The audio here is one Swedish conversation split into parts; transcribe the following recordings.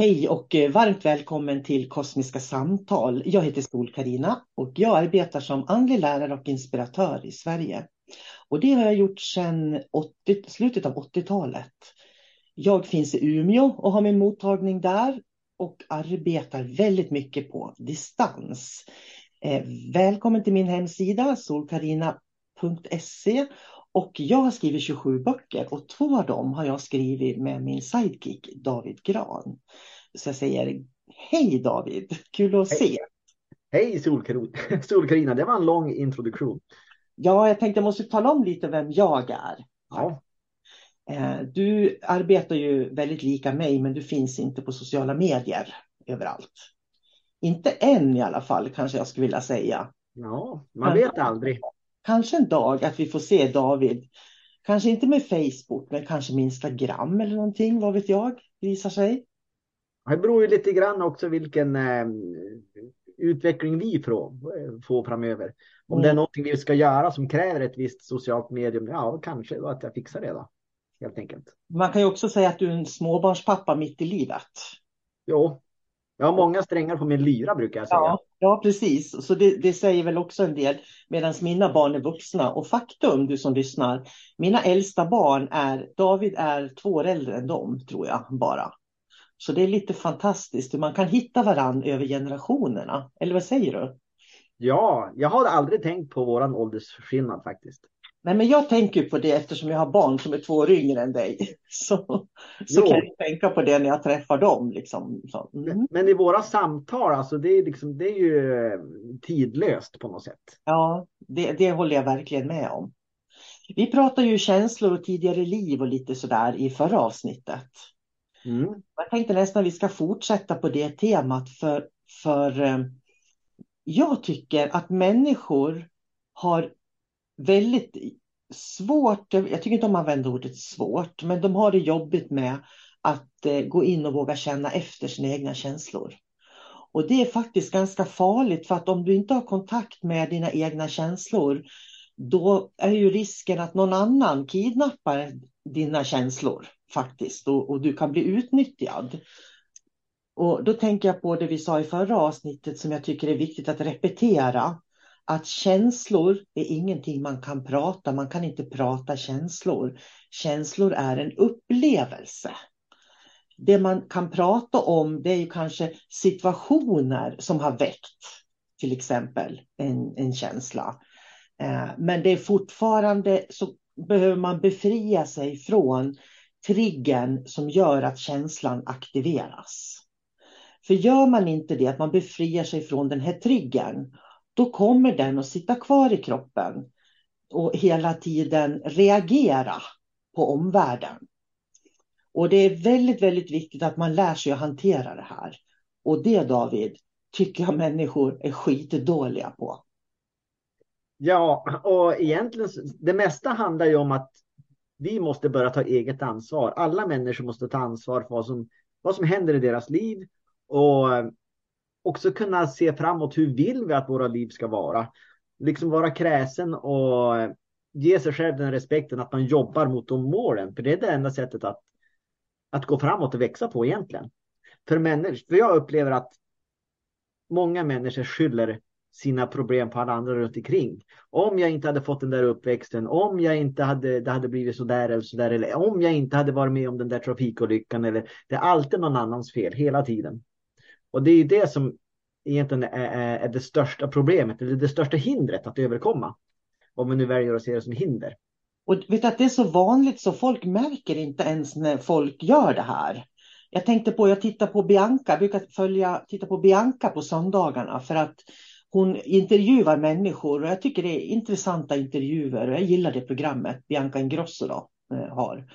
Hej och eh, varmt välkommen till Kosmiska samtal. Jag heter sol karina och jag arbetar som andlig lärare och inspiratör i Sverige. Och det har jag gjort sedan 80, slutet av 80-talet. Jag finns i Umeå och har min mottagning där och arbetar väldigt mycket på distans. Eh, välkommen till min hemsida solkarina.se och jag har skrivit 27 böcker och två av dem har jag skrivit med min sidekick David Gran. Så jag säger hej David, kul att hej. se. Hej Solkarina, det var en lång introduktion. Ja, jag tänkte jag måste tala om lite vem jag är. Ja. Eh, du arbetar ju väldigt lika mig, men du finns inte på sociala medier överallt. Inte än i alla fall, kanske jag skulle vilja säga. Ja, man vet aldrig kanske en dag att vi får se David. Kanske inte med Facebook, men kanske med Instagram eller någonting, vad vet jag, visar sig. Det beror ju lite grann också vilken eh, utveckling vi får, får framöver. Om mm. det är någonting vi ska göra som kräver ett visst socialt medium, ja kanske att jag fixar det då. Helt enkelt. Man kan ju också säga att du är en småbarnspappa mitt i livet. Jo, jag har många strängar på min lyra brukar jag säga. Ja, ja precis. Så det, det säger väl också en del. Medan mina barn är vuxna. Och faktum, du som lyssnar. Mina äldsta barn är, David är två år äldre än dem, tror jag bara. Så det är lite fantastiskt hur man kan hitta varandra över generationerna. Eller vad säger du? Ja, jag har aldrig tänkt på våran åldersskillnad faktiskt. Nej, men jag tänker på det eftersom jag har barn som är två år yngre än dig. Så, så kan jag tänka på det när jag träffar dem. Liksom. Mm. Men, i våra samtal, alltså, det, är liksom, det är ju tidlöst på något sätt. Ja, det, det håller jag verkligen med om. Vi pratade ju känslor och tidigare liv och lite sådär i förra avsnittet. Mm. Jag tänkte nästan vi ska fortsätta på det temat för, för eh, jag tycker att människor har väldigt svårt, jag tycker inte om att använda ordet svårt, men de har det jobbigt med att eh, gå in och våga känna efter sina egna känslor. Och det är faktiskt ganska farligt för att om du inte har kontakt med dina egna känslor då är ju risken att någon annan kidnappar dina känslor faktiskt och, och, du kan bli utnyttjad. Och då tänker jag på det vi sa i förra avsnittet som jag tycker är viktigt att repetera. Att känslor är ingenting man kan prata, man kan inte prata känslor. Känslor är en upplevelse. Det man kan prata om det är ju kanske situationer som har väckt till exempel en, en känsla. Eh, men det är fortfarande så behöver man befria sig från triggern som gör att känslan aktiveras. För gör man inte det, att man befriar sig från den här triggern, då kommer den att sitta kvar i kroppen och hela tiden reagera på omvärlden. Och det är väldigt, väldigt viktigt att man lär sig att hantera det här. Och det David, tycker jag människor är skitdåliga på. Ja, och egentligen det mesta handlar ju om att vi måste börja ta eget ansvar. Alla människor måste ta ansvar för vad som, vad som händer i deras liv och också kunna se framåt. Hur vill vi att våra liv ska vara? Liksom vara kräsen och ge sig själv den respekten att man jobbar mot de målen. För det är det enda sättet att, att gå framåt och växa på egentligen. För, människor, för jag upplever att många människor skyller sina problem på alla andra runt omkring. Om jag inte hade fått den där uppväxten, om jag inte hade, det hade blivit så där eller så där, eller om jag inte hade varit med om den där trafikolyckan, eller det är alltid någon annans fel hela tiden. Och det är det som egentligen är, är det största problemet, eller det största hindret att överkomma. Om vi nu väljer att se det som hinder. Och vet att det är så vanligt så folk märker inte ens när folk gör det här. Jag tänkte på, jag tittar på Bianca, jag brukar följa, titta på Bianca på söndagarna för att hon intervjuar människor och jag tycker det är intressanta intervjuer och jag gillar det programmet Bianca Ingrosso då, eh, har.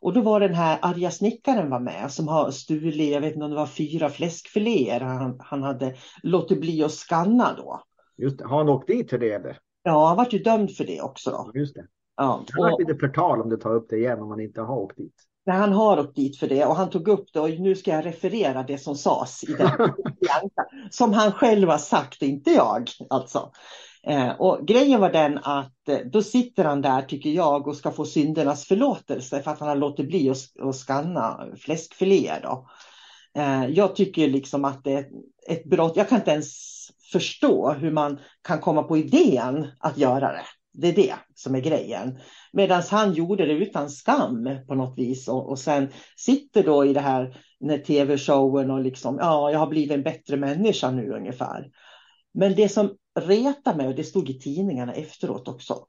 Och då var den här arga snickaren var med som har stulit, jag vet inte om det var fyra fläskfiléer han, han hade låtit bli att skanna då. Just. Har han åkt dit för det eller? Ja, han var ju dömd för det också då. Just det. Ja, det har lite förtal om du tar upp det igen om man inte har åkt dit. Nej, han har åkt dit för det och han tog upp det och nu ska jag referera det som sades i den som han själv har sagt, inte jag alltså. Eh, och grejen var den att eh, då sitter han där, tycker jag, och ska få syndernas förlåtelse för att han har låtit bli att, skanna fläskfiléer. Då. Eh, jag tycker liksom att det är ett brott. Jag kan inte ens förstå hur man kan komma på idén att göra det. Det är det som är grejen. Medan han gjorde det utan skam på något vis och, och sen sitter då i det här när tv-showen och liksom, ja, jag har blivit en bättre människa nu ungefär. Men det som retar mig, och det stod i tidningarna efteråt också,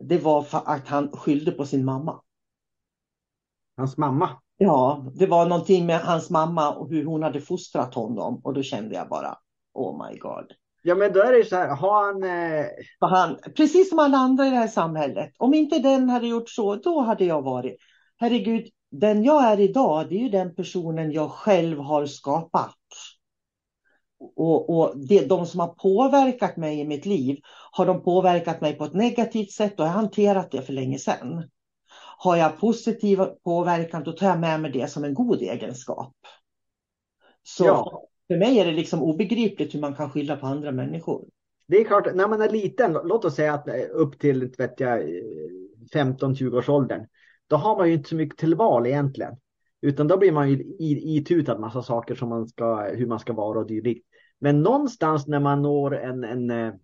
det var för att han skyllde på sin mamma. Hans mamma? Ja, det var någonting med hans mamma och hur hon hade fostrat honom och då kände jag bara, oh my god. Ja, men då är det ju så här, har han... Eh... han... Precis som alla andra i det här samhället. Om inte den hade gjort så, då hade jag varit... Herregud, den jag är idag, det är ju den personen jag själv har skapat. Och, och det, de som har påverkat mig i mitt liv, har de påverkat mig på ett negativt sätt, då har jag hanterat det för länge sedan. Har jag positiv påverkan, då tar jag med mig det som en god egenskap. Så ja. för mig är det liksom obegripligt hur man kan skylla på andra människor. Det är klart, när man är liten, låt oss säga att upp till 15-20 års åldern, då har man ju inte så mycket till val egentligen. Utan då blir man ju itutad massa saker som man ska, hur man ska vara och dylikt. Men någonstans när man når en, en, eh,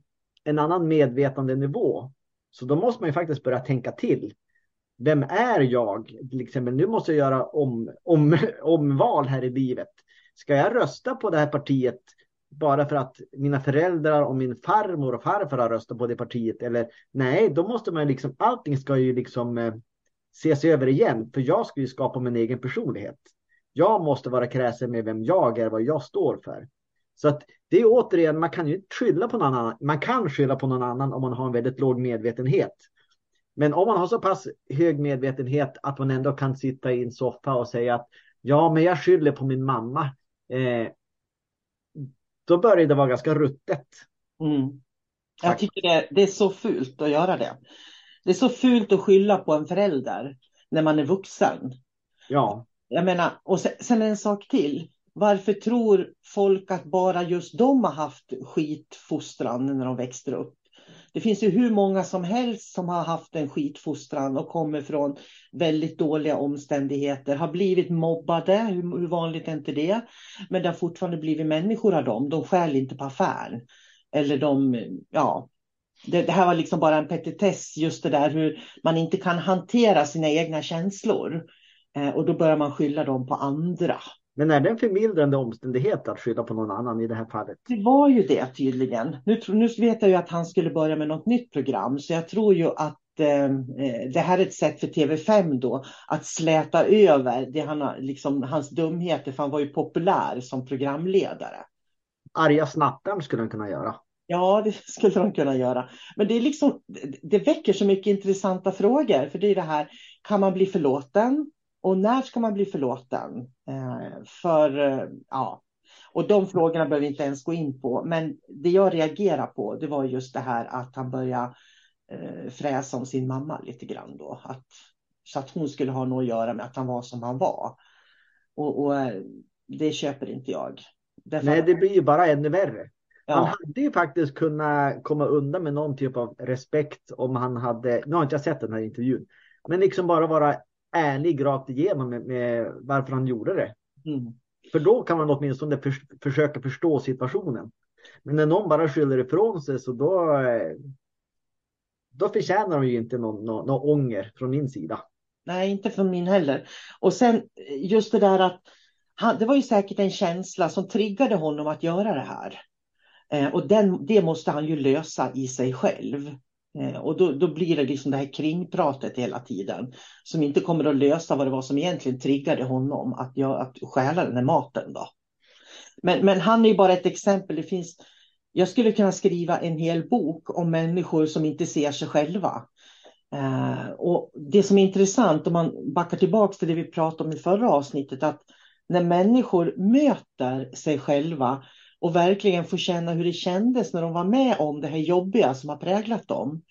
en annan medvetandenivå, så då måste man ju faktiskt börja tänka till. Vem är jag? Till exempel, nu måste jag göra om, om, omval här i livet. Ska jag rösta på det här partiet bara för att mina föräldrar och min farmor och farfar har röstat på det partiet? Eller nej, då måste man liksom, allting ska ju liksom eh, ses över igen. För jag ska ju skapa min egen personlighet. Jag måste vara kräsen med vem jag är, vad jag står för. Så att det är återigen, man kan ju inte skylla på någon annan. Man kan skylla på någon annan om man har en väldigt låg medvetenhet. Men om man har så pass hög medvetenhet att man ändå kan sitta i en soffa och säga att ja, men jag skyller på min mamma. Eh, då börjar det vara ganska ruttet. Mm. Jag tycker det, det är så fult att göra det. Det är så fult att skylla på en förälder när man är vuxen. Ja. Jag menar, och sen, sen en sak till. Varför tror folk att bara just de har haft skitfostran när de växte upp? Det finns ju hur många som helst som har haft en skitfostran och kommer från väldigt dåliga omständigheter, har blivit mobbade, hur, hur vanligt är inte det? Men det har fortfarande blivit människor av dem, de skäl inte på affären. Eller de, ja, det, det, här var liksom bara en petitess, just det där hur man inte kan hantera sina egna känslor. Eh, och då börjar man skylla dem på andra. Men är det en förmildrande omständighet att skylla på någon annan i det här fallet? Det var ju det tydligen. Nu, nu vet jag ju att han skulle börja med något nytt program, så jag tror ju att eh, det här är ett sätt för TV5 då att släta över det han, liksom, hans dumheter, för han var ju populär som programledare. Arga snattaren skulle han kunna göra. Ja, det skulle de kunna göra. Men det, är liksom, det väcker så mycket intressanta frågor. För det är det här, kan man bli förlåten? Och när ska man bli förlåten? Eh, för, eh, ja, och de frågorna behöver vi inte ens gå in på. Men det jag reagerar på, det var just det här att han började eh, fräsa om sin mamma lite grann då. Att, så att hon skulle ha något att göra med att han var som han var. Och, och det köper inte jag. Därför Nej, det blir ju bara ännu värre. Ja. Han hade ju faktiskt kunnat komma undan med någon typ av respekt om han hade, nu har inte jag sett den här intervjun, men liksom bara vara ärlig rakt igenom med, med varför han gjorde det. Mm. För då kan man åtminstone för, försöka förstå situationen. Men när någon bara skyller ifrån sig så då, då förtjänar de ju inte någon, någon, någon ånger från min sida. Nej, inte från min heller. Och sen just det där att han, det var ju säkert en känsla som triggade honom att göra det här. Eh, och den, det måste han ju lösa i sig själv. Eh, och då, då blir det liksom det här kringpratet hela tiden. Som inte kommer att lösa vad det var som egentligen triggade honom att, jag, att stjäla den här maten. Då. Men, men han är ju bara ett exempel. Det finns, jag skulle kunna skriva en hel bok om människor som inte ser sig själva. Eh, och Det som är intressant om man backar tillbaka till det vi pratade om i förra avsnittet. att när människor möter sig själva och verkligen få känna hur det kändes när de var med om det här jobbiga som har präglat dem,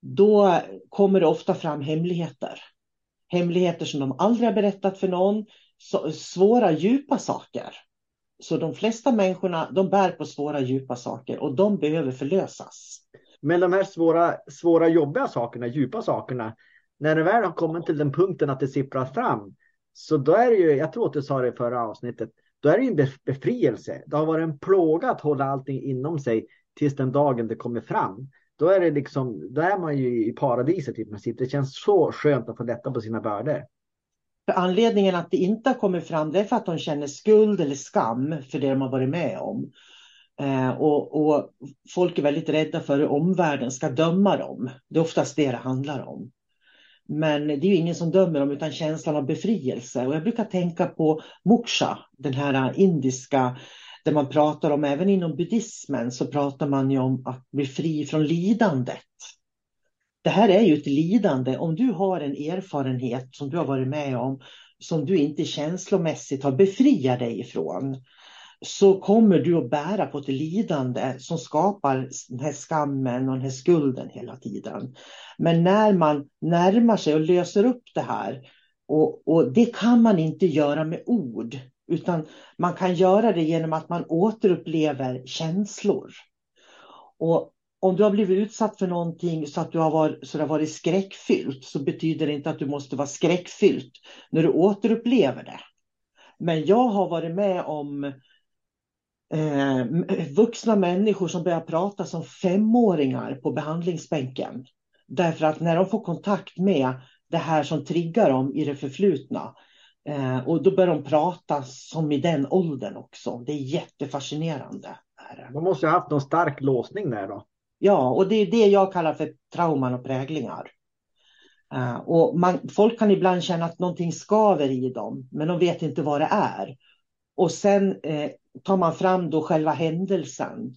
då kommer det ofta fram hemligheter. Hemligheter som de aldrig har berättat för någon, svåra, djupa saker. Så de flesta människorna, de bär på svåra, djupa saker och de behöver förlösas. Men de här svåra, svåra, jobbiga sakerna, djupa sakerna, när det väl har kommit till den punkten att det sipprar fram, så då är det ju, jag tror att du sa det i förra avsnittet, då är det en befrielse. Det har varit en plåga att hålla allting inom sig tills den dagen det kommer fram. Då är, det liksom, då är man ju i paradiset i princip. Det känns så skönt att få lätta på sina bördor. För anledningen att det inte har kommit fram det är för att de känner skuld eller skam för det de har varit med om. Eh, och, och, folk är väldigt rädda för hur omvärlden ska döma dem. Det är oftast det det handlar om. Men det är ju ingen som dömer dem utan känslan av befrielse. Och jag brukar tänka på moksha, den här indiska, där man pratar om, även inom buddhismen, så pratar man ju om att bli fri från lidandet. Det här är ju ett lidande. Om du har en erfarenhet som du har varit med om, som du inte känslomässigt har befriat dig ifrån, så kommer du att bära på ett lidande som skapar den här skammen och den här skulden hela tiden. Men när man närmar sig och löser upp det här, och, och det kan man inte göra med ord, utan man kan göra det genom att man återupplever känslor. Och om du har blivit utsatt för någonting så att du har varit, så det har varit skräckfyllt så betyder det inte att du måste vara skräckfyllt när du återupplever det. Men jag har varit med om eh, vuxna människor som börjar prata som femåringar på behandlingsbänken. Därför att när de får kontakt med det här som triggar dem i det förflutna eh, och då börjar de prata som i den åldern också. Det är jättefascinerande. De måste ha haft någon stark låsning där då. Ja, och det är det jag kallar för trauman och präglingar. Uh, och man, folk kan ibland känna att någonting skaver i dem, men de vet inte vad det är. Och sen eh, tar man fram då själva händelsen.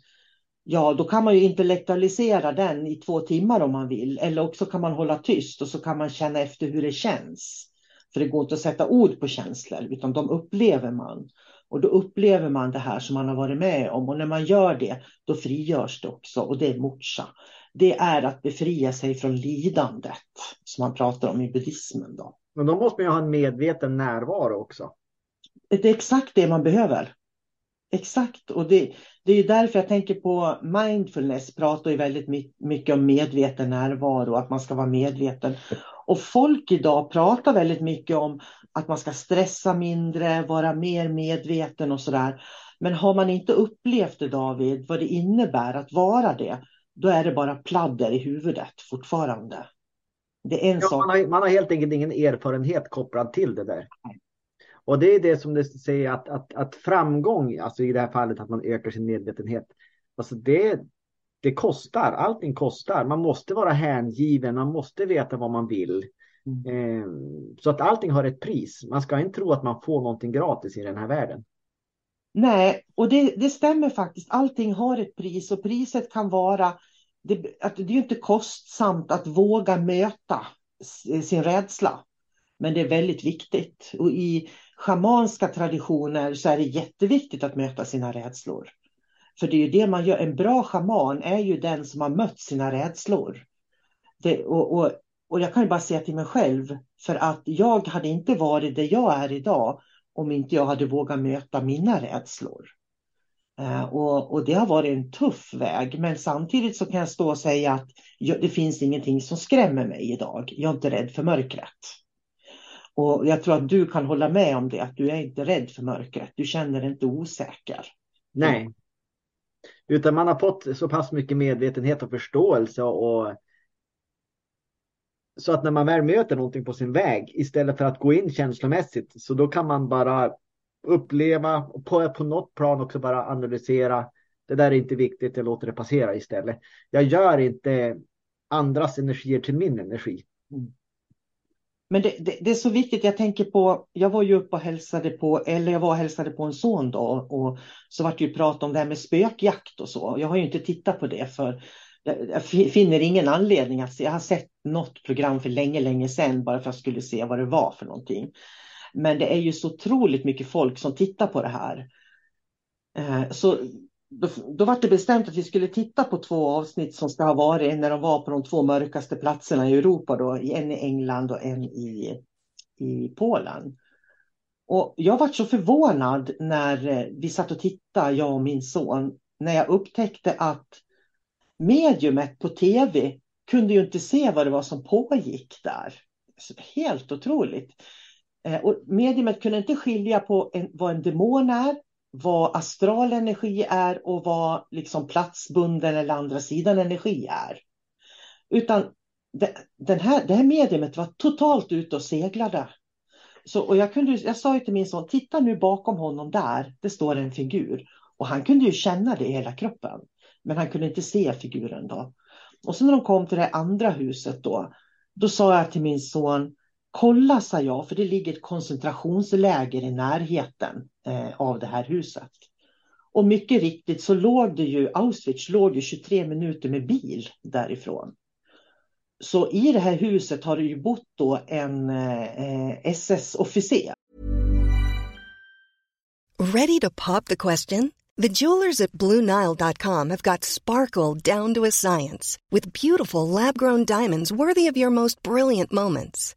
Ja, då kan man ju intellektualisera den i två timmar om man vill. Eller också kan man hålla tyst och så kan man känna efter hur det känns. För det går inte att sätta ord på känslor, utan de upplever man. Och då upplever man det här som man har varit med om och när man gör det då frigörs det också och det är moksha. Det är att befria sig från lidandet som man pratar om i buddhismen. Då. Men då måste man ju ha en medveten närvaro också. Det är exakt det man behöver. Exakt, och det, det är därför jag tänker på mindfulness, pratar ju väldigt mycket om medveten närvaro, att man ska vara medveten. Och folk idag pratar väldigt mycket om att man ska stressa mindre, vara mer medveten och sådär. Men har man inte upplevt det David, vad det innebär att vara det, då är det bara pladder i huvudet fortfarande. Det är en ja, sak. Man har, man har helt enkelt ingen erfarenhet kopplad till det där. Och det är det som det säger att, att, att framgång, alltså i det här fallet att man ökar sin medvetenhet, alltså det, det kostar, allting kostar. Man måste vara hängiven, man måste veta vad man vill. Mm. Eh, så att allting har ett pris. Man ska inte tro att man får någonting gratis i den här världen. Nej, och det, det stämmer faktiskt. Allting har ett pris och priset kan vara det, att det är inte kostsamt att våga möta sin rädsla. Men det är väldigt viktigt. Och i schamanska traditioner så är det jätteviktigt att möta sina rädslor. För det är ju det man gör. En bra schaman är ju den som har mött sina rädslor. Det, och, och, och jag kan ju bara säga till mig själv, för att jag hade inte varit där jag är idag om inte jag hade vågat möta mina rädslor. Eh, och, och, det har varit en tuff väg, men samtidigt så kan jag stå och säga att jag, det finns ingenting som skrämmer mig idag. Jag är inte rädd för mörkret. Och jag tror att du kan hålla med om det, att du är inte rädd för mörkret. Du känner dig inte osäker. Nej, utan man har fått så pass mycket medvetenhet och förståelse och så att när man väl möter någonting på sin väg istället för att gå in känslomässigt så då kan man bara uppleva och på, på något plan också bara analysera. Det där är inte viktigt, jag låter det passera istället. Jag gör inte andras energier till min energi. Mm. Men det, det, det, är så viktigt, jag tänker på, jag var ju uppe och hälsade på, eller jag var och hälsade på en son då och så vart det ju prat om det här med spökjakt och så. Jag har ju inte tittat på det för jag finner ingen anledning att se. Jag har sett något program för länge, länge sedan bara för att jag skulle se vad det var för någonting. Men det är ju så otroligt mycket folk som tittar på det här. Eh, så då, då var det bestämt att vi skulle titta på två avsnitt som ska ha varit när de var på de två mörkaste platserna i Europa, då, en i England och en i, i Polen. Och jag var så förvånad när eh, vi satt och tittade, jag och min son, när jag upptäckte att mediumet på tv kunde ju inte se vad det var som pågick där. Helt otroligt. Eh, och mediumet kunde inte skilja på en, vad en demon är, vad astral energi är och vad liksom platsbunden eller andra sidan energi är. Utan det, den här, det här mediumet var totalt ute och seglade. Så, och jag, kunde, jag sa ju till min son, titta nu bakom honom där, det står en figur. Och han kunde ju känna det i hela kroppen. Men han kunde inte se figuren då. Och sen när de kom till det andra huset då, då sa jag till min son, kolla sa jag, för det ligger ett koncentrationsläger i närheten eh, av det här huset. Och mycket riktigt så låg det ju, Auschwitz låg ju 23 minuter med bil därifrån. Så i det här huset har det ju bott då en eh, eh SS-officer. Ready to pop the question? The jewelers at BlueNile.com have got sparkle down to a science with beautiful lab-grown diamonds worthy of your most brilliant moments.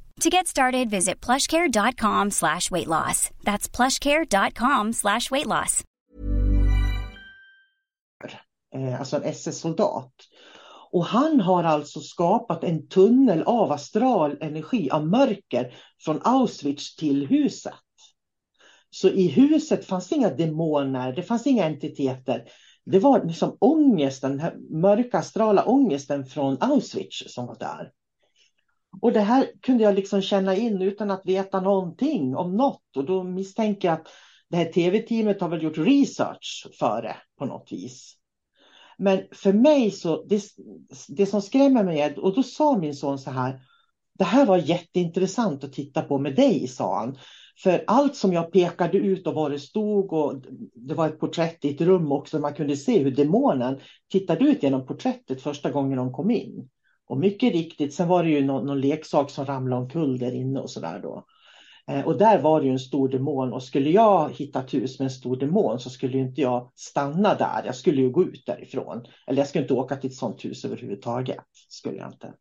To get started, visit plushcare.com slash weight loss. That's plushcare.com slash weight loss. Eh, alltså en SS-soldat. Och han har alltså skapat en tunnel av astral energi, av mörker, från Auschwitz till huset. Så i huset fanns inga demoner, det fanns inga entiteter. Det var liksom ångesten, den här mörka astrala ångesten från Auschwitz som var där. Och det här kunde jag liksom känna in utan att veta någonting om något. Och då misstänker jag att det här tv-teamet har väl gjort research för det på något vis. Men för mig så, det, det som skrämmer mig är, och då sa min son så här, det här var jätteintressant att titta på med dig, sa han. För allt som jag pekade ut och var det stod och det var ett porträtt i ett rum också, man kunde se hur demonen tittade ut genom porträttet första gången de kom in. Och mycket riktigt, sen var det ju någon, någon leksak som ramlade omkull där inne och sådär då. Eh, och där var det ju en stor demon och skulle jag hitta ett hus med en stor demon så skulle ju inte jag stanna där. Jag skulle ju gå ut därifrån. Eller jag skulle inte åka till ett sådant hus överhuvudtaget. Skulle jag inte.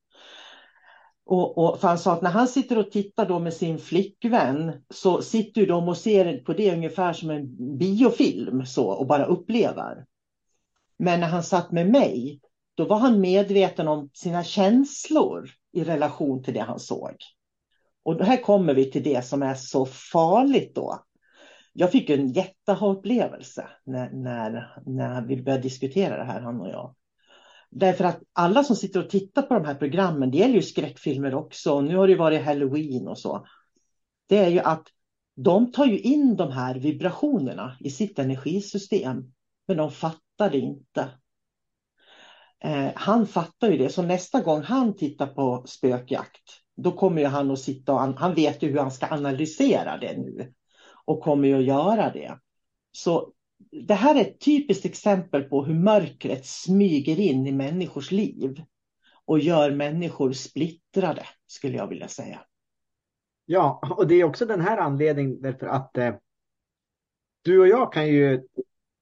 Och, och för han sa att när han sitter och tittar då med sin flickvän så sitter ju de och ser på det ungefär som en biofilm så och bara upplever. Men när han satt med mig då var han medveten om sina känslor i relation till det han såg. Och här kommer vi till det som är så farligt då. Jag fick en jätteupplevelse när, när, när vi började diskutera det här, han och jag. Därför att alla som sitter och tittar på de här programmen, det gäller ju skräckfilmer också, och nu har det varit halloween och så. Det är ju att de tar ju in de här vibrationerna i sitt energisystem, men de fattar det inte. Eh, han fattar ju det, så nästa gång han tittar på spökjakt, då kommer ju han att sitta och han, han vet ju hur han ska analysera det nu och kommer ju att göra det. Så det här är ett typiskt exempel på hur mörkret smyger in i människors liv och gör människor splittrade, skulle jag vilja säga. Ja, och det är också den här anledningen därför att eh, du och jag kan ju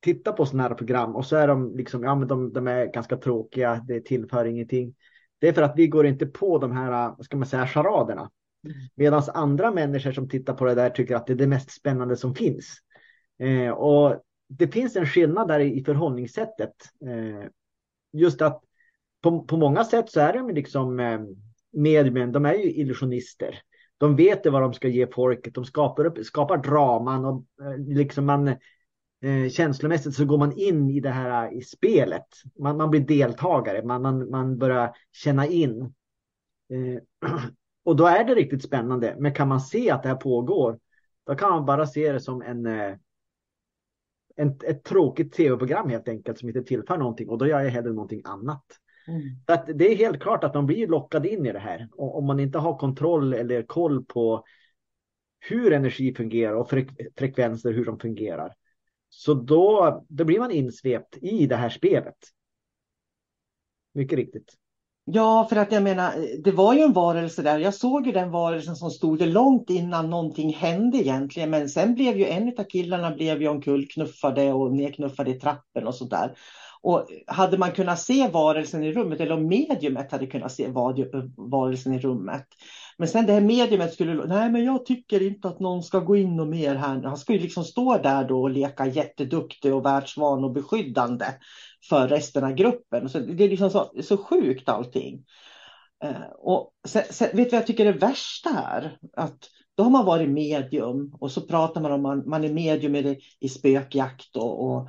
titta på sådana här program och så är de liksom, ja men de, de är ganska tråkiga, det tillför ingenting. Det är för att vi går inte på de här, ska man säga, charaderna. Medan andra människor som tittar på det där tycker att det är det mest spännande som finns. Eh, och det finns en skillnad där i förhållningssättet. Eh, just att på, på många sätt så är de liksom eh, mediumen, de är ju illusionister. De vet vad de ska ge folket, de skapar, upp, skapar draman och eh, liksom man eh, känslomässigt så går man in i det här i spelet. Man, man blir deltagare, man, man, man börjar känna in. Eh, och då är det riktigt spännande. Men kan man se att det här pågår, då kan man bara se det som en, eh, en ett tråkigt tv-program helt enkelt som inte tillför någonting och då gör jag hellre någonting annat. Mm. Så att det är helt klart att de blir lockade in i det här. Och om man inte har kontroll eller koll på hur energi fungerar och frek frekvenser, hur de fungerar. Så då, då blir man insvept i det här spelet. Mycket riktigt. Ja, för att jag menar, det var ju en varelse där. Jag såg ju den varelsen som stod det långt innan någonting hände egentligen. Men sen blev ju en av killarna blev ju omkullknuffade och nedknuffade i trappen och sådär. Och hade man kunnat se varelsen i rummet, eller om mediumet hade kunnat se varelsen i rummet. Men sen det här mediumet skulle, nej men jag tycker inte att någon ska gå in och mer här. Han ska ju liksom stå där då och leka jätteduktig och världsvan och beskyddande för resten av gruppen. Så det är liksom så, så sjukt allting. Eh, och sen, sen, vet du vad jag tycker är det värsta här? Att då har man varit medium och så pratar man om man, man är medium i, i spökjakt och, och,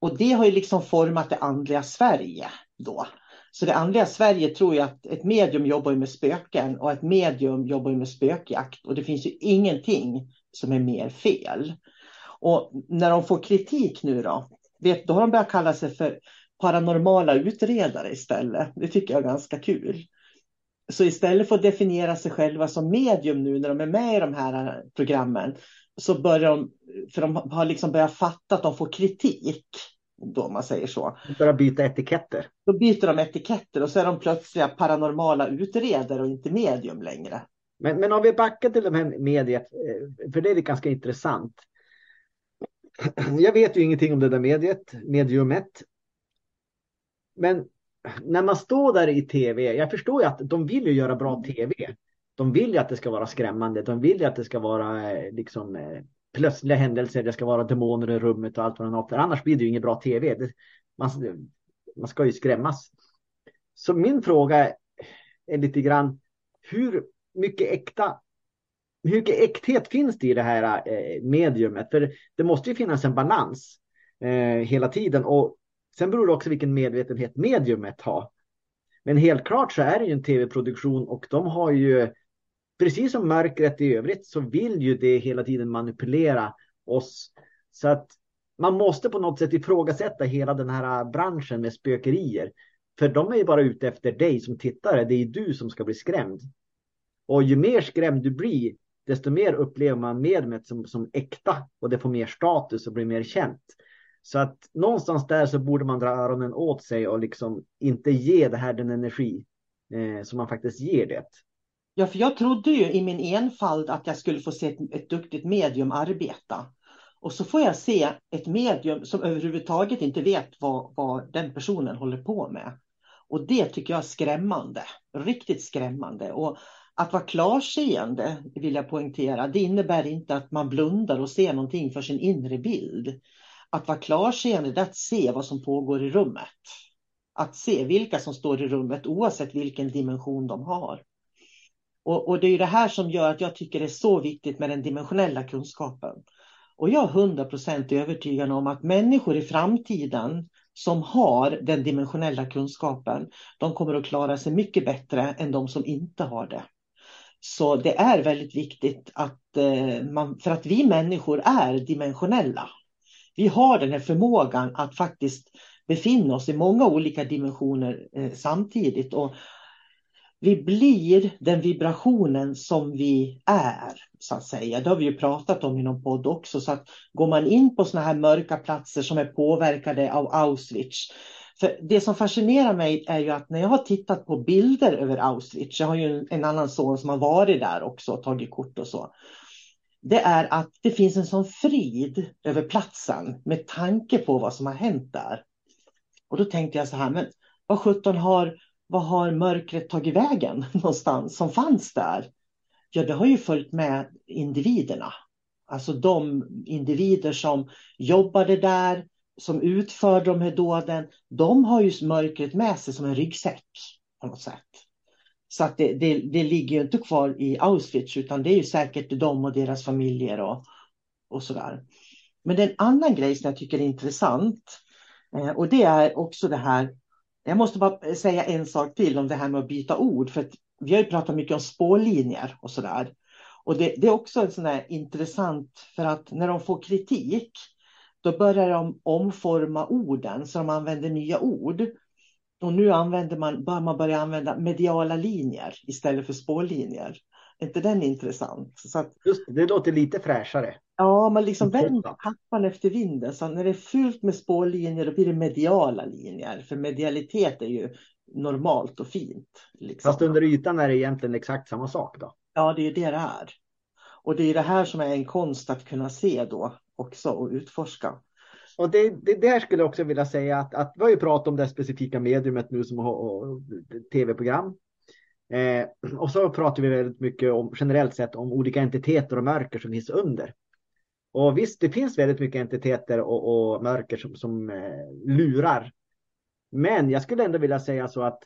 och det har ju liksom format det andliga Sverige då. Så det andliga Sverige tror ju att ett medium jobbar med spöken och ett medium jobbar med spökjakt och det finns ju ingenting som är mer fel. Och när de får kritik nu då, vet, då har de börjat kalla sig för paranormala utredare istället. Det tycker jag är ganska kul. Så istället för att definiera sig själva som medium nu när de är med i de här programmen så börjar de, för de har liksom börjat fatta att de får kritik då man säger så. Börjar byta etiketter. Då byter de etiketter och så är de plötsliga paranormala utredare och inte medium längre. Men, men om vi backar till de här mediet, eh, för det är ganska intressant. Jag vet ju ingenting om det där mediet, mediumet. Men när man står där i tv, jag förstår ju att de vill ju göra bra tv. De vill ju att det ska vara skrämmande, de vill ju att det ska vara eh, liksom eh, plötsliga händelser, det ska vara demoner i rummet och allt vad det är. Annars blir det ju ingen bra tv. Det, man, man ska ju skrämmas. Så min fråga är lite grann, hur mycket äkta hur mycket äkthet finns det i det här eh, mediumet? För det måste ju finnas en balans eh, hela tiden. Och sen beror det också vilken medvetenhet mediumet har. Men helt klart så är det ju en tv-produktion och de har ju precis som mörkret i övrigt så vill ju det hela tiden manipulera oss. Så att man måste på något sätt ifrågasätta hela den här branschen med spökerier. För de är ju bara ute efter dig som tittare. Det är du som ska bli skrämd. Och ju mer skrämd du blir, desto mer upplever man mediet som, som äkta och det får mer status och blir mer känt. Så att någonstans där så borde man dra öronen åt sig och liksom inte ge det här den energi eh, som man faktiskt ger det. Ja, för jag trodde ju i min enfald att jag skulle få se ett, ett duktigt medium arbeta. Och så får jag se ett medium som överhuvudtaget inte vet vad, vad den personen håller på med. Och det tycker jag är skrämmande, riktigt skrämmande. Och att vara klarseende, vill jag poängtera, det innebär inte att man blundar och ser någonting för sin inre bild. Att vara klarseende är att se vad som pågår i rummet. Att se vilka som står i rummet oavsett vilken dimension de har. Och, och, det är det här som gör att jag tycker det är så viktigt med den dimensionella kunskapen. Och jag är 100 procent övertygad om att människor i framtiden som har den dimensionella kunskapen, de kommer att klara sig mycket bättre än de som inte har det. Så det är väldigt viktigt att eh, man, för att vi människor är dimensionella. Vi har den här förmågan att faktiskt befinna oss i många olika dimensioner eh, samtidigt. Och vi blir den vibrationen som vi är, så att säga. Det har vi ju pratat om i någon podd också. Så att går man in på sådana här mörka platser som är påverkade av Auschwitz. För det som fascinerar mig är ju att när jag har tittat på bilder över Auschwitz, jag har ju en annan son som har varit där också och tagit kort och så. Det är att det finns en sån frid över platsen med tanke på vad som har hänt där. Och då tänkte jag så här, men vad sjutton har vad har mörkret tagit vägen någonstans som fanns där? Ja, det har ju följt med individerna. Alltså de individer som jobbade där, som utförde de här dåden, de har ju mörkret med sig som en ryggsäck på något sätt. Så att det, det, det ligger ju inte kvar i Auschwitz utan det är ju säkert de och deras familjer och, och sådär. Men det är en annan grej som jag tycker är intressant. Eh, och det är också det här jag måste bara säga en sak till om det här med att byta ord. För vi har ju pratat mycket om spårlinjer och sådär. Och det, det, är också en sån här intressant för att när de får kritik då börjar de omforma orden så de använder nya ord. Och nu använder man, bör man börja använda mediala linjer istället för spårlinjer. Är inte den intressant? Så att, Just det, låter lite fräschare. Ja, man liksom vänder kappan efter vinden. Så när det är fyllt med spårlinjer då blir det mediala linjer. För medialitet är ju normalt och fint. Liksom. Fast under ytan är det egentligen exakt samma sak då? Ja, det är det det är. Och det är det här som är en konst att kunna se då också och utforska. Och det, det där skulle jag också vilja säga att, att vi har ju pratat om det specifika mediumet nu som har tv-program. Eh, och så pratar vi väldigt mycket om generellt sett om olika entiteter och mörker som finns under. Och visst, det finns väldigt mycket entiteter och, och mörker som, som eh, lurar. Men jag skulle ändå vilja säga så att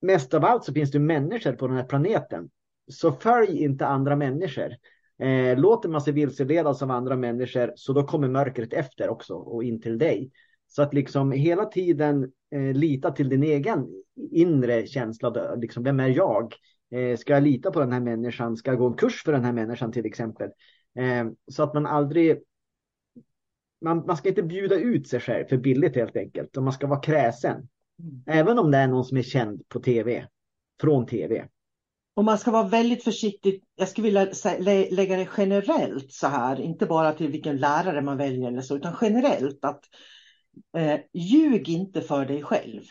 mest av allt så finns det människor på den här planeten. Så följ inte andra människor. Eh, låter man sig vilseledas av andra människor så då kommer mörkret efter också och in till dig. Så att liksom hela tiden eh, lita till din egen inre känsla. Då, liksom, vem är jag? Eh, ska jag lita på den här människan? Ska jag gå en kurs för den här människan till exempel? Eh, så att man aldrig man, man ska inte bjuda ut sig själv för billigt helt enkelt. Och man ska vara kräsen. Mm. Även om det är någon som är känd på tv. Från tv. Och man ska vara väldigt försiktig. Jag skulle vilja lägga det generellt så här. Inte bara till vilken lärare man väljer eller så. Utan generellt att eh, ljug inte för dig själv.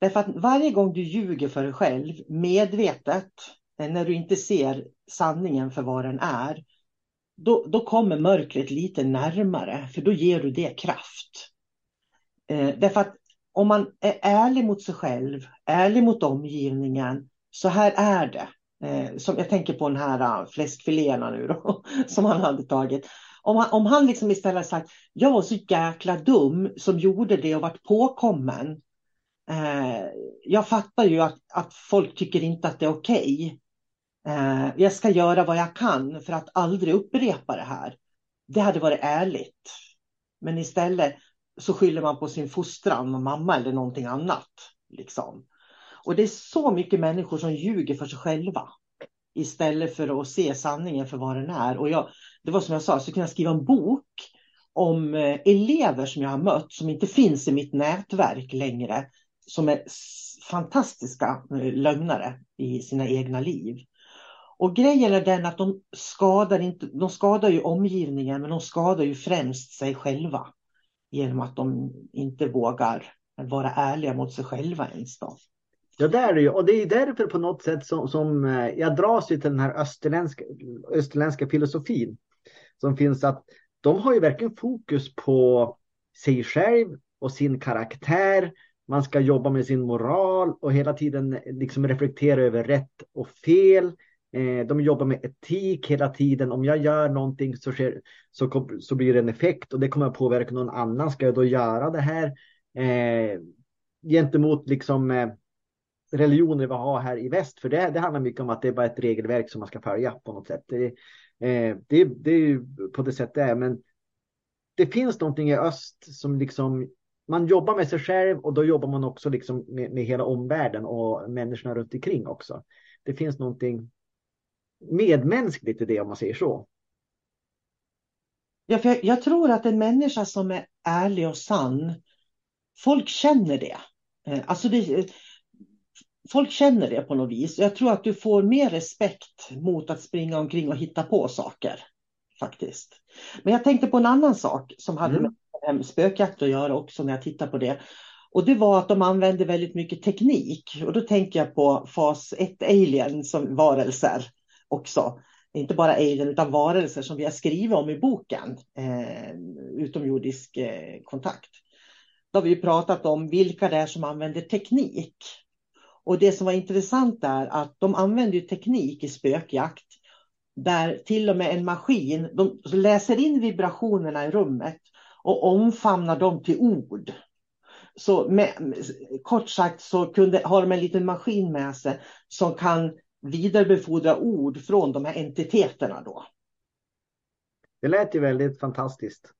Därför att varje gång du ljuger för dig själv medvetet. Eh, när du inte ser sanningen för vad den är då, då kommer mörkret lite närmare, för då ger du det kraft. Eh, därför att om man är ärlig mot sig själv, ärlig mot omgivningen, så här är det. Eh, som jag tänker på den här uh, fläskfiléerna nu då, som han hade tagit. Om han, om han liksom istället sagt, jag var så jäkla dum som gjorde det och vart påkommen. Eh, jag fattar ju att, att folk tycker inte att det är okej. Okay. Eh, jag ska göra vad jag kan för att aldrig upprepa det här. Det hade varit ärligt. Men istället så skyller man på sin fostran och mamma eller någonting annat. Liksom. Och det är så mycket människor som ljuger för sig själva. Istället för att se sanningen för vad den är. Och jag, det var som jag sa, så kunde jag skriva en bok om eh, elever som jag har mött som inte finns i mitt nätverk längre. Som är fantastiska eh, lögnare i sina egna liv. Och grejen är den att de skadar, inte, de skadar ju omgivningen men de skadar ju främst sig själva. Genom att de inte vågar vara ärliga mot sig själva ens. Då. Ja, det är det ju. Och det är därför på något sätt som, som eh, jag dras till den här österländska, österländska filosofin. Som finns att de har ju verkligen fokus på sig själv och sin karaktär. Man ska jobba med sin moral och hela tiden eh, liksom reflektera över rätt och fel. Eh, de jobbar med etik hela tiden. Om jag gör någonting så, sker, så, så blir det en effekt och det kommer att påverka någon annan. Ska jag då göra det här? Eh, gentemot liksom eh, religioner vi har här i väst. För det, det handlar mycket om att det är bara ett regelverk som man ska följa på något sätt. Det, eh, det, det är ju på det sättet det är. Men det finns någonting i öst som liksom man jobbar med sig själv och då jobbar man också liksom med, med hela omvärlden och människorna runt omkring också. Det finns någonting medmänskligt i det om man säger så. Ja, för jag, jag, tror att en människa som är ärlig och sann, folk känner det. Eh, alltså det, folk känner det på något vis. Jag tror att du får mer respekt mot att springa omkring och hitta på saker. Faktiskt. Men jag tänkte på en annan sak som hade mm. med spökjakt att göra också när jag tittar på det. Och det var att de använde väldigt mycket teknik. Och då tänker jag på fas 1 alien som varelser också. Inte bara alien utan varelser som vi har skrivit om i boken, eh, utomjordisk eh, kontakt. Då har vi pratat om vilka det är som använder teknik. Och det som var intressant är att de använder teknik i spökjakt där till och med en maskin de läser in vibrationerna i rummet och omfamnar dem till ord. Så med, kort sagt så kunde, har de en liten maskin med sig som kan vidarebefordra ord från de här entiteterna då. Det lät ju väldigt fantastiskt.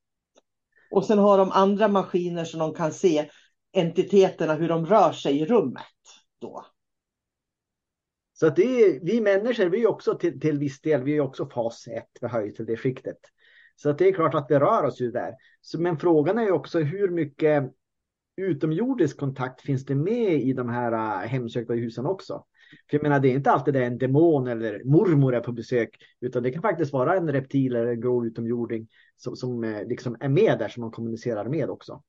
Och sen har de andra maskiner som de kan se entiteterna, hur de rör sig i rummet då. Så att det är, vi människor, vi är också till, till viss del, vi är också fas 1, vi hör ju till det skiktet. Så att det är klart att vi rör oss ju där. Så, men frågan är ju också hur mycket utomjordisk kontakt finns det med i de här uh, hemsökta husen också? För jag menar, det är inte alltid det är en demon eller mormor är på besök, utan det kan faktiskt vara en reptil eller en grå utomjording som, som eh, liksom är med där som man kommunicerar med också.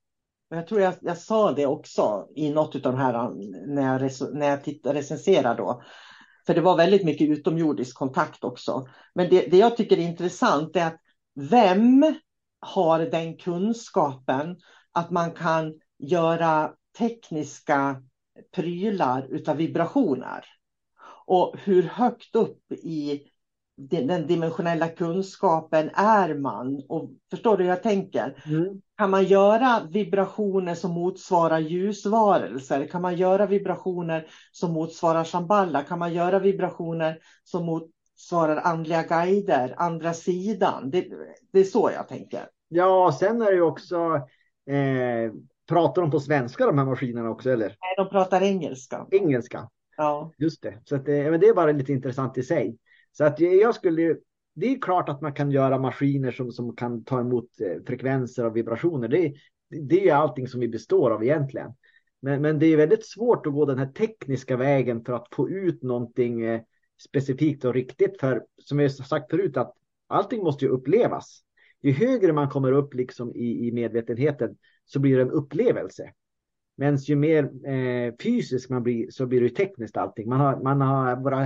Jag tror jag, jag sa det också i något av de här eh, när jag, när jag tittade, recenserar då. För det var väldigt mycket utomjordisk kontakt också. Men det, det jag tycker är intressant är att vem har den kunskapen att man kan göra tekniska prylar utav vibrationer. Och hur högt upp i den dimensionella kunskapen är man? Och förstår du hur jag tänker? Mm. Kan man göra vibrationer som motsvarar ljusvarelser? Kan man göra vibrationer som motsvarar shamballa? Kan man göra vibrationer som motsvarar andliga guider, andra sidan? Det, det är så jag tänker. Ja, sen är det ju också eh, pratar de på svenska de här maskinerna också eller? Nej, de pratar engelska. Engelska? Ja. Just det. Så att, det, men det är bara lite intressant i sig. Så att jag skulle det är klart att man kan göra maskiner som, som kan ta emot eh, frekvenser och vibrationer. Det, det är allting som vi består av egentligen. Men, men det är väldigt svårt att gå den här tekniska vägen för att få ut någonting eh, specifikt och riktigt. För som jag sagt förut att allting måste ju upplevas. Ju högre man kommer upp liksom i, i medvetenheten så blir det en upplevelse. Men ju mer eh, fysisk man blir så blir det tekniskt allting. Man har, man har våra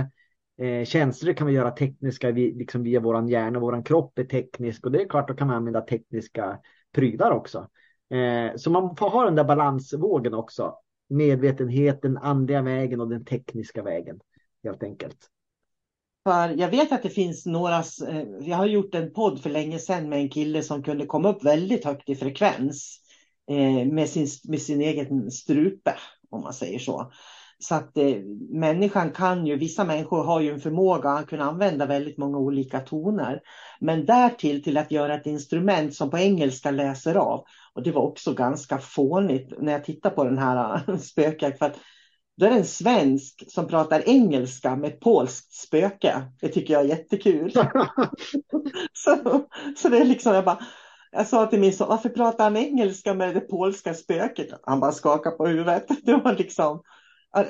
eh, känslor kan vi göra tekniska vi, liksom via våran hjärna. Våran kropp är teknisk och det är klart då kan man använda tekniska prylar också. Eh, så man får ha den där balansvågen också. Medvetenheten, andliga vägen och den tekniska vägen helt enkelt. För jag vet att det finns några, eh, jag har gjort en podd för länge sedan med en kille som kunde komma upp väldigt högt i frekvens med, sin, med sin egen strupe, om man säger så. Så att eh, människan kan ju, vissa människor har ju en förmåga att kunna använda väldigt många olika toner. Men därtill till att göra ett instrument som på engelska läser av. Och det var också ganska fånigt när jag tittar på den här spökjakt. För att då är det en svensk som pratar engelska med ett polskt spöke. Det tycker jag är jättekul. så, så det är liksom, jag bara, jag sa till min son, varför pratar han engelska med det polska spöket? Han bara skakade på huvudet. Det var liksom,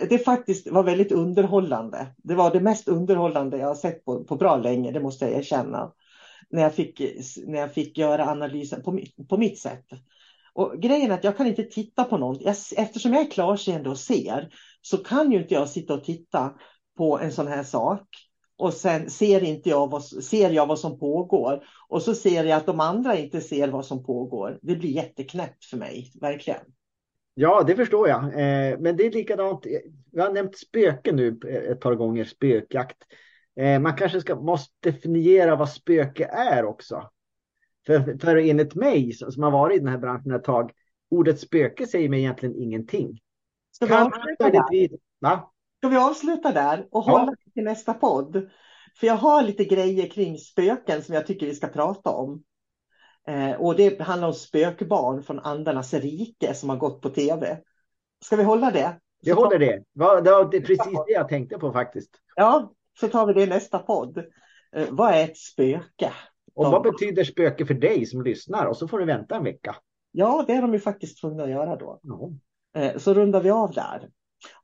det faktiskt var väldigt underhållande. Det var det mest underhållande jag har sett på, på bra länge, det måste jag erkänna. När jag fick, när jag fick göra analysen på, på mitt sätt. Och grejen är att jag kan inte titta på något. Jag, eftersom jag är klarseende och ser så kan ju inte jag sitta och titta på en sån här sak. Och sen ser, inte jag vad, ser jag vad som pågår. Och så ser jag att de andra inte ser vad som pågår. Det blir jätteknäppt för mig, verkligen. Ja, det förstår jag. Eh, men det är likadant. Vi har nämnt spöken nu ett par gånger, spökjakt. Eh, man kanske ska, måste definiera vad spöke är också. För, för enligt mig som har varit i den här branschen ett tag, ordet spöke säger mig egentligen ingenting. Ska vi, avsluta där? Va? Ska vi avsluta där och hålla ja. Till nästa podd? För jag har lite grejer kring spöken som jag tycker vi ska prata om. Eh, och det handlar om spökbarn från andarnas rike som har gått på tv. Ska vi hålla det? Jag håller det. Det var precis det jag tänkte på faktiskt. Ja, så tar vi det i nästa podd. Eh, vad är ett spöke? Och vad betyder spöke för dig som lyssnar? Och så får du vänta en vecka. Ja, det är de ju faktiskt tvungna att göra då. Eh, så rundar vi av där.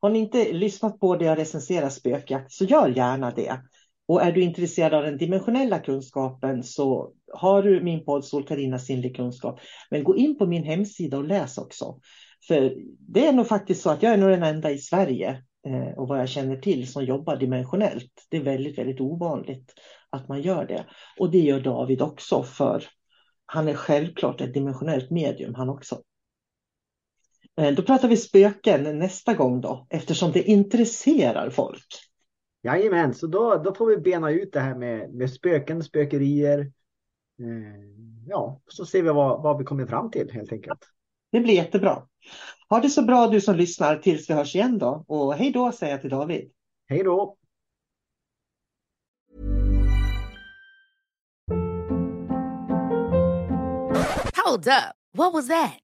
Har ni inte lyssnat på det jag recenserar spökjakt så gör gärna det. Och är du intresserad av den dimensionella kunskapen så har du min podd Solkarina sinnlig kunskap. Men gå in på min hemsida och läs också. För det är nog faktiskt så att jag är nog den enda i Sverige eh, och vad jag känner till som jobbar dimensionellt. Det är väldigt, väldigt ovanligt att man gör det. Och det gör David också för han är självklart ett dimensionellt medium han också. Eh, då pratar vi spöken nästa gång då eftersom det intresserar folk. Jajamän, så då, då får vi bena ut det här med, med spöken, spökerier. Eh, ja, så ser vi vad, vad vi kommer fram till helt enkelt. Det blir jättebra. Ha det så bra du som lyssnar tills vi hörs igen då. Och hej då säger jag till David. Hej då. Hold up. What was that?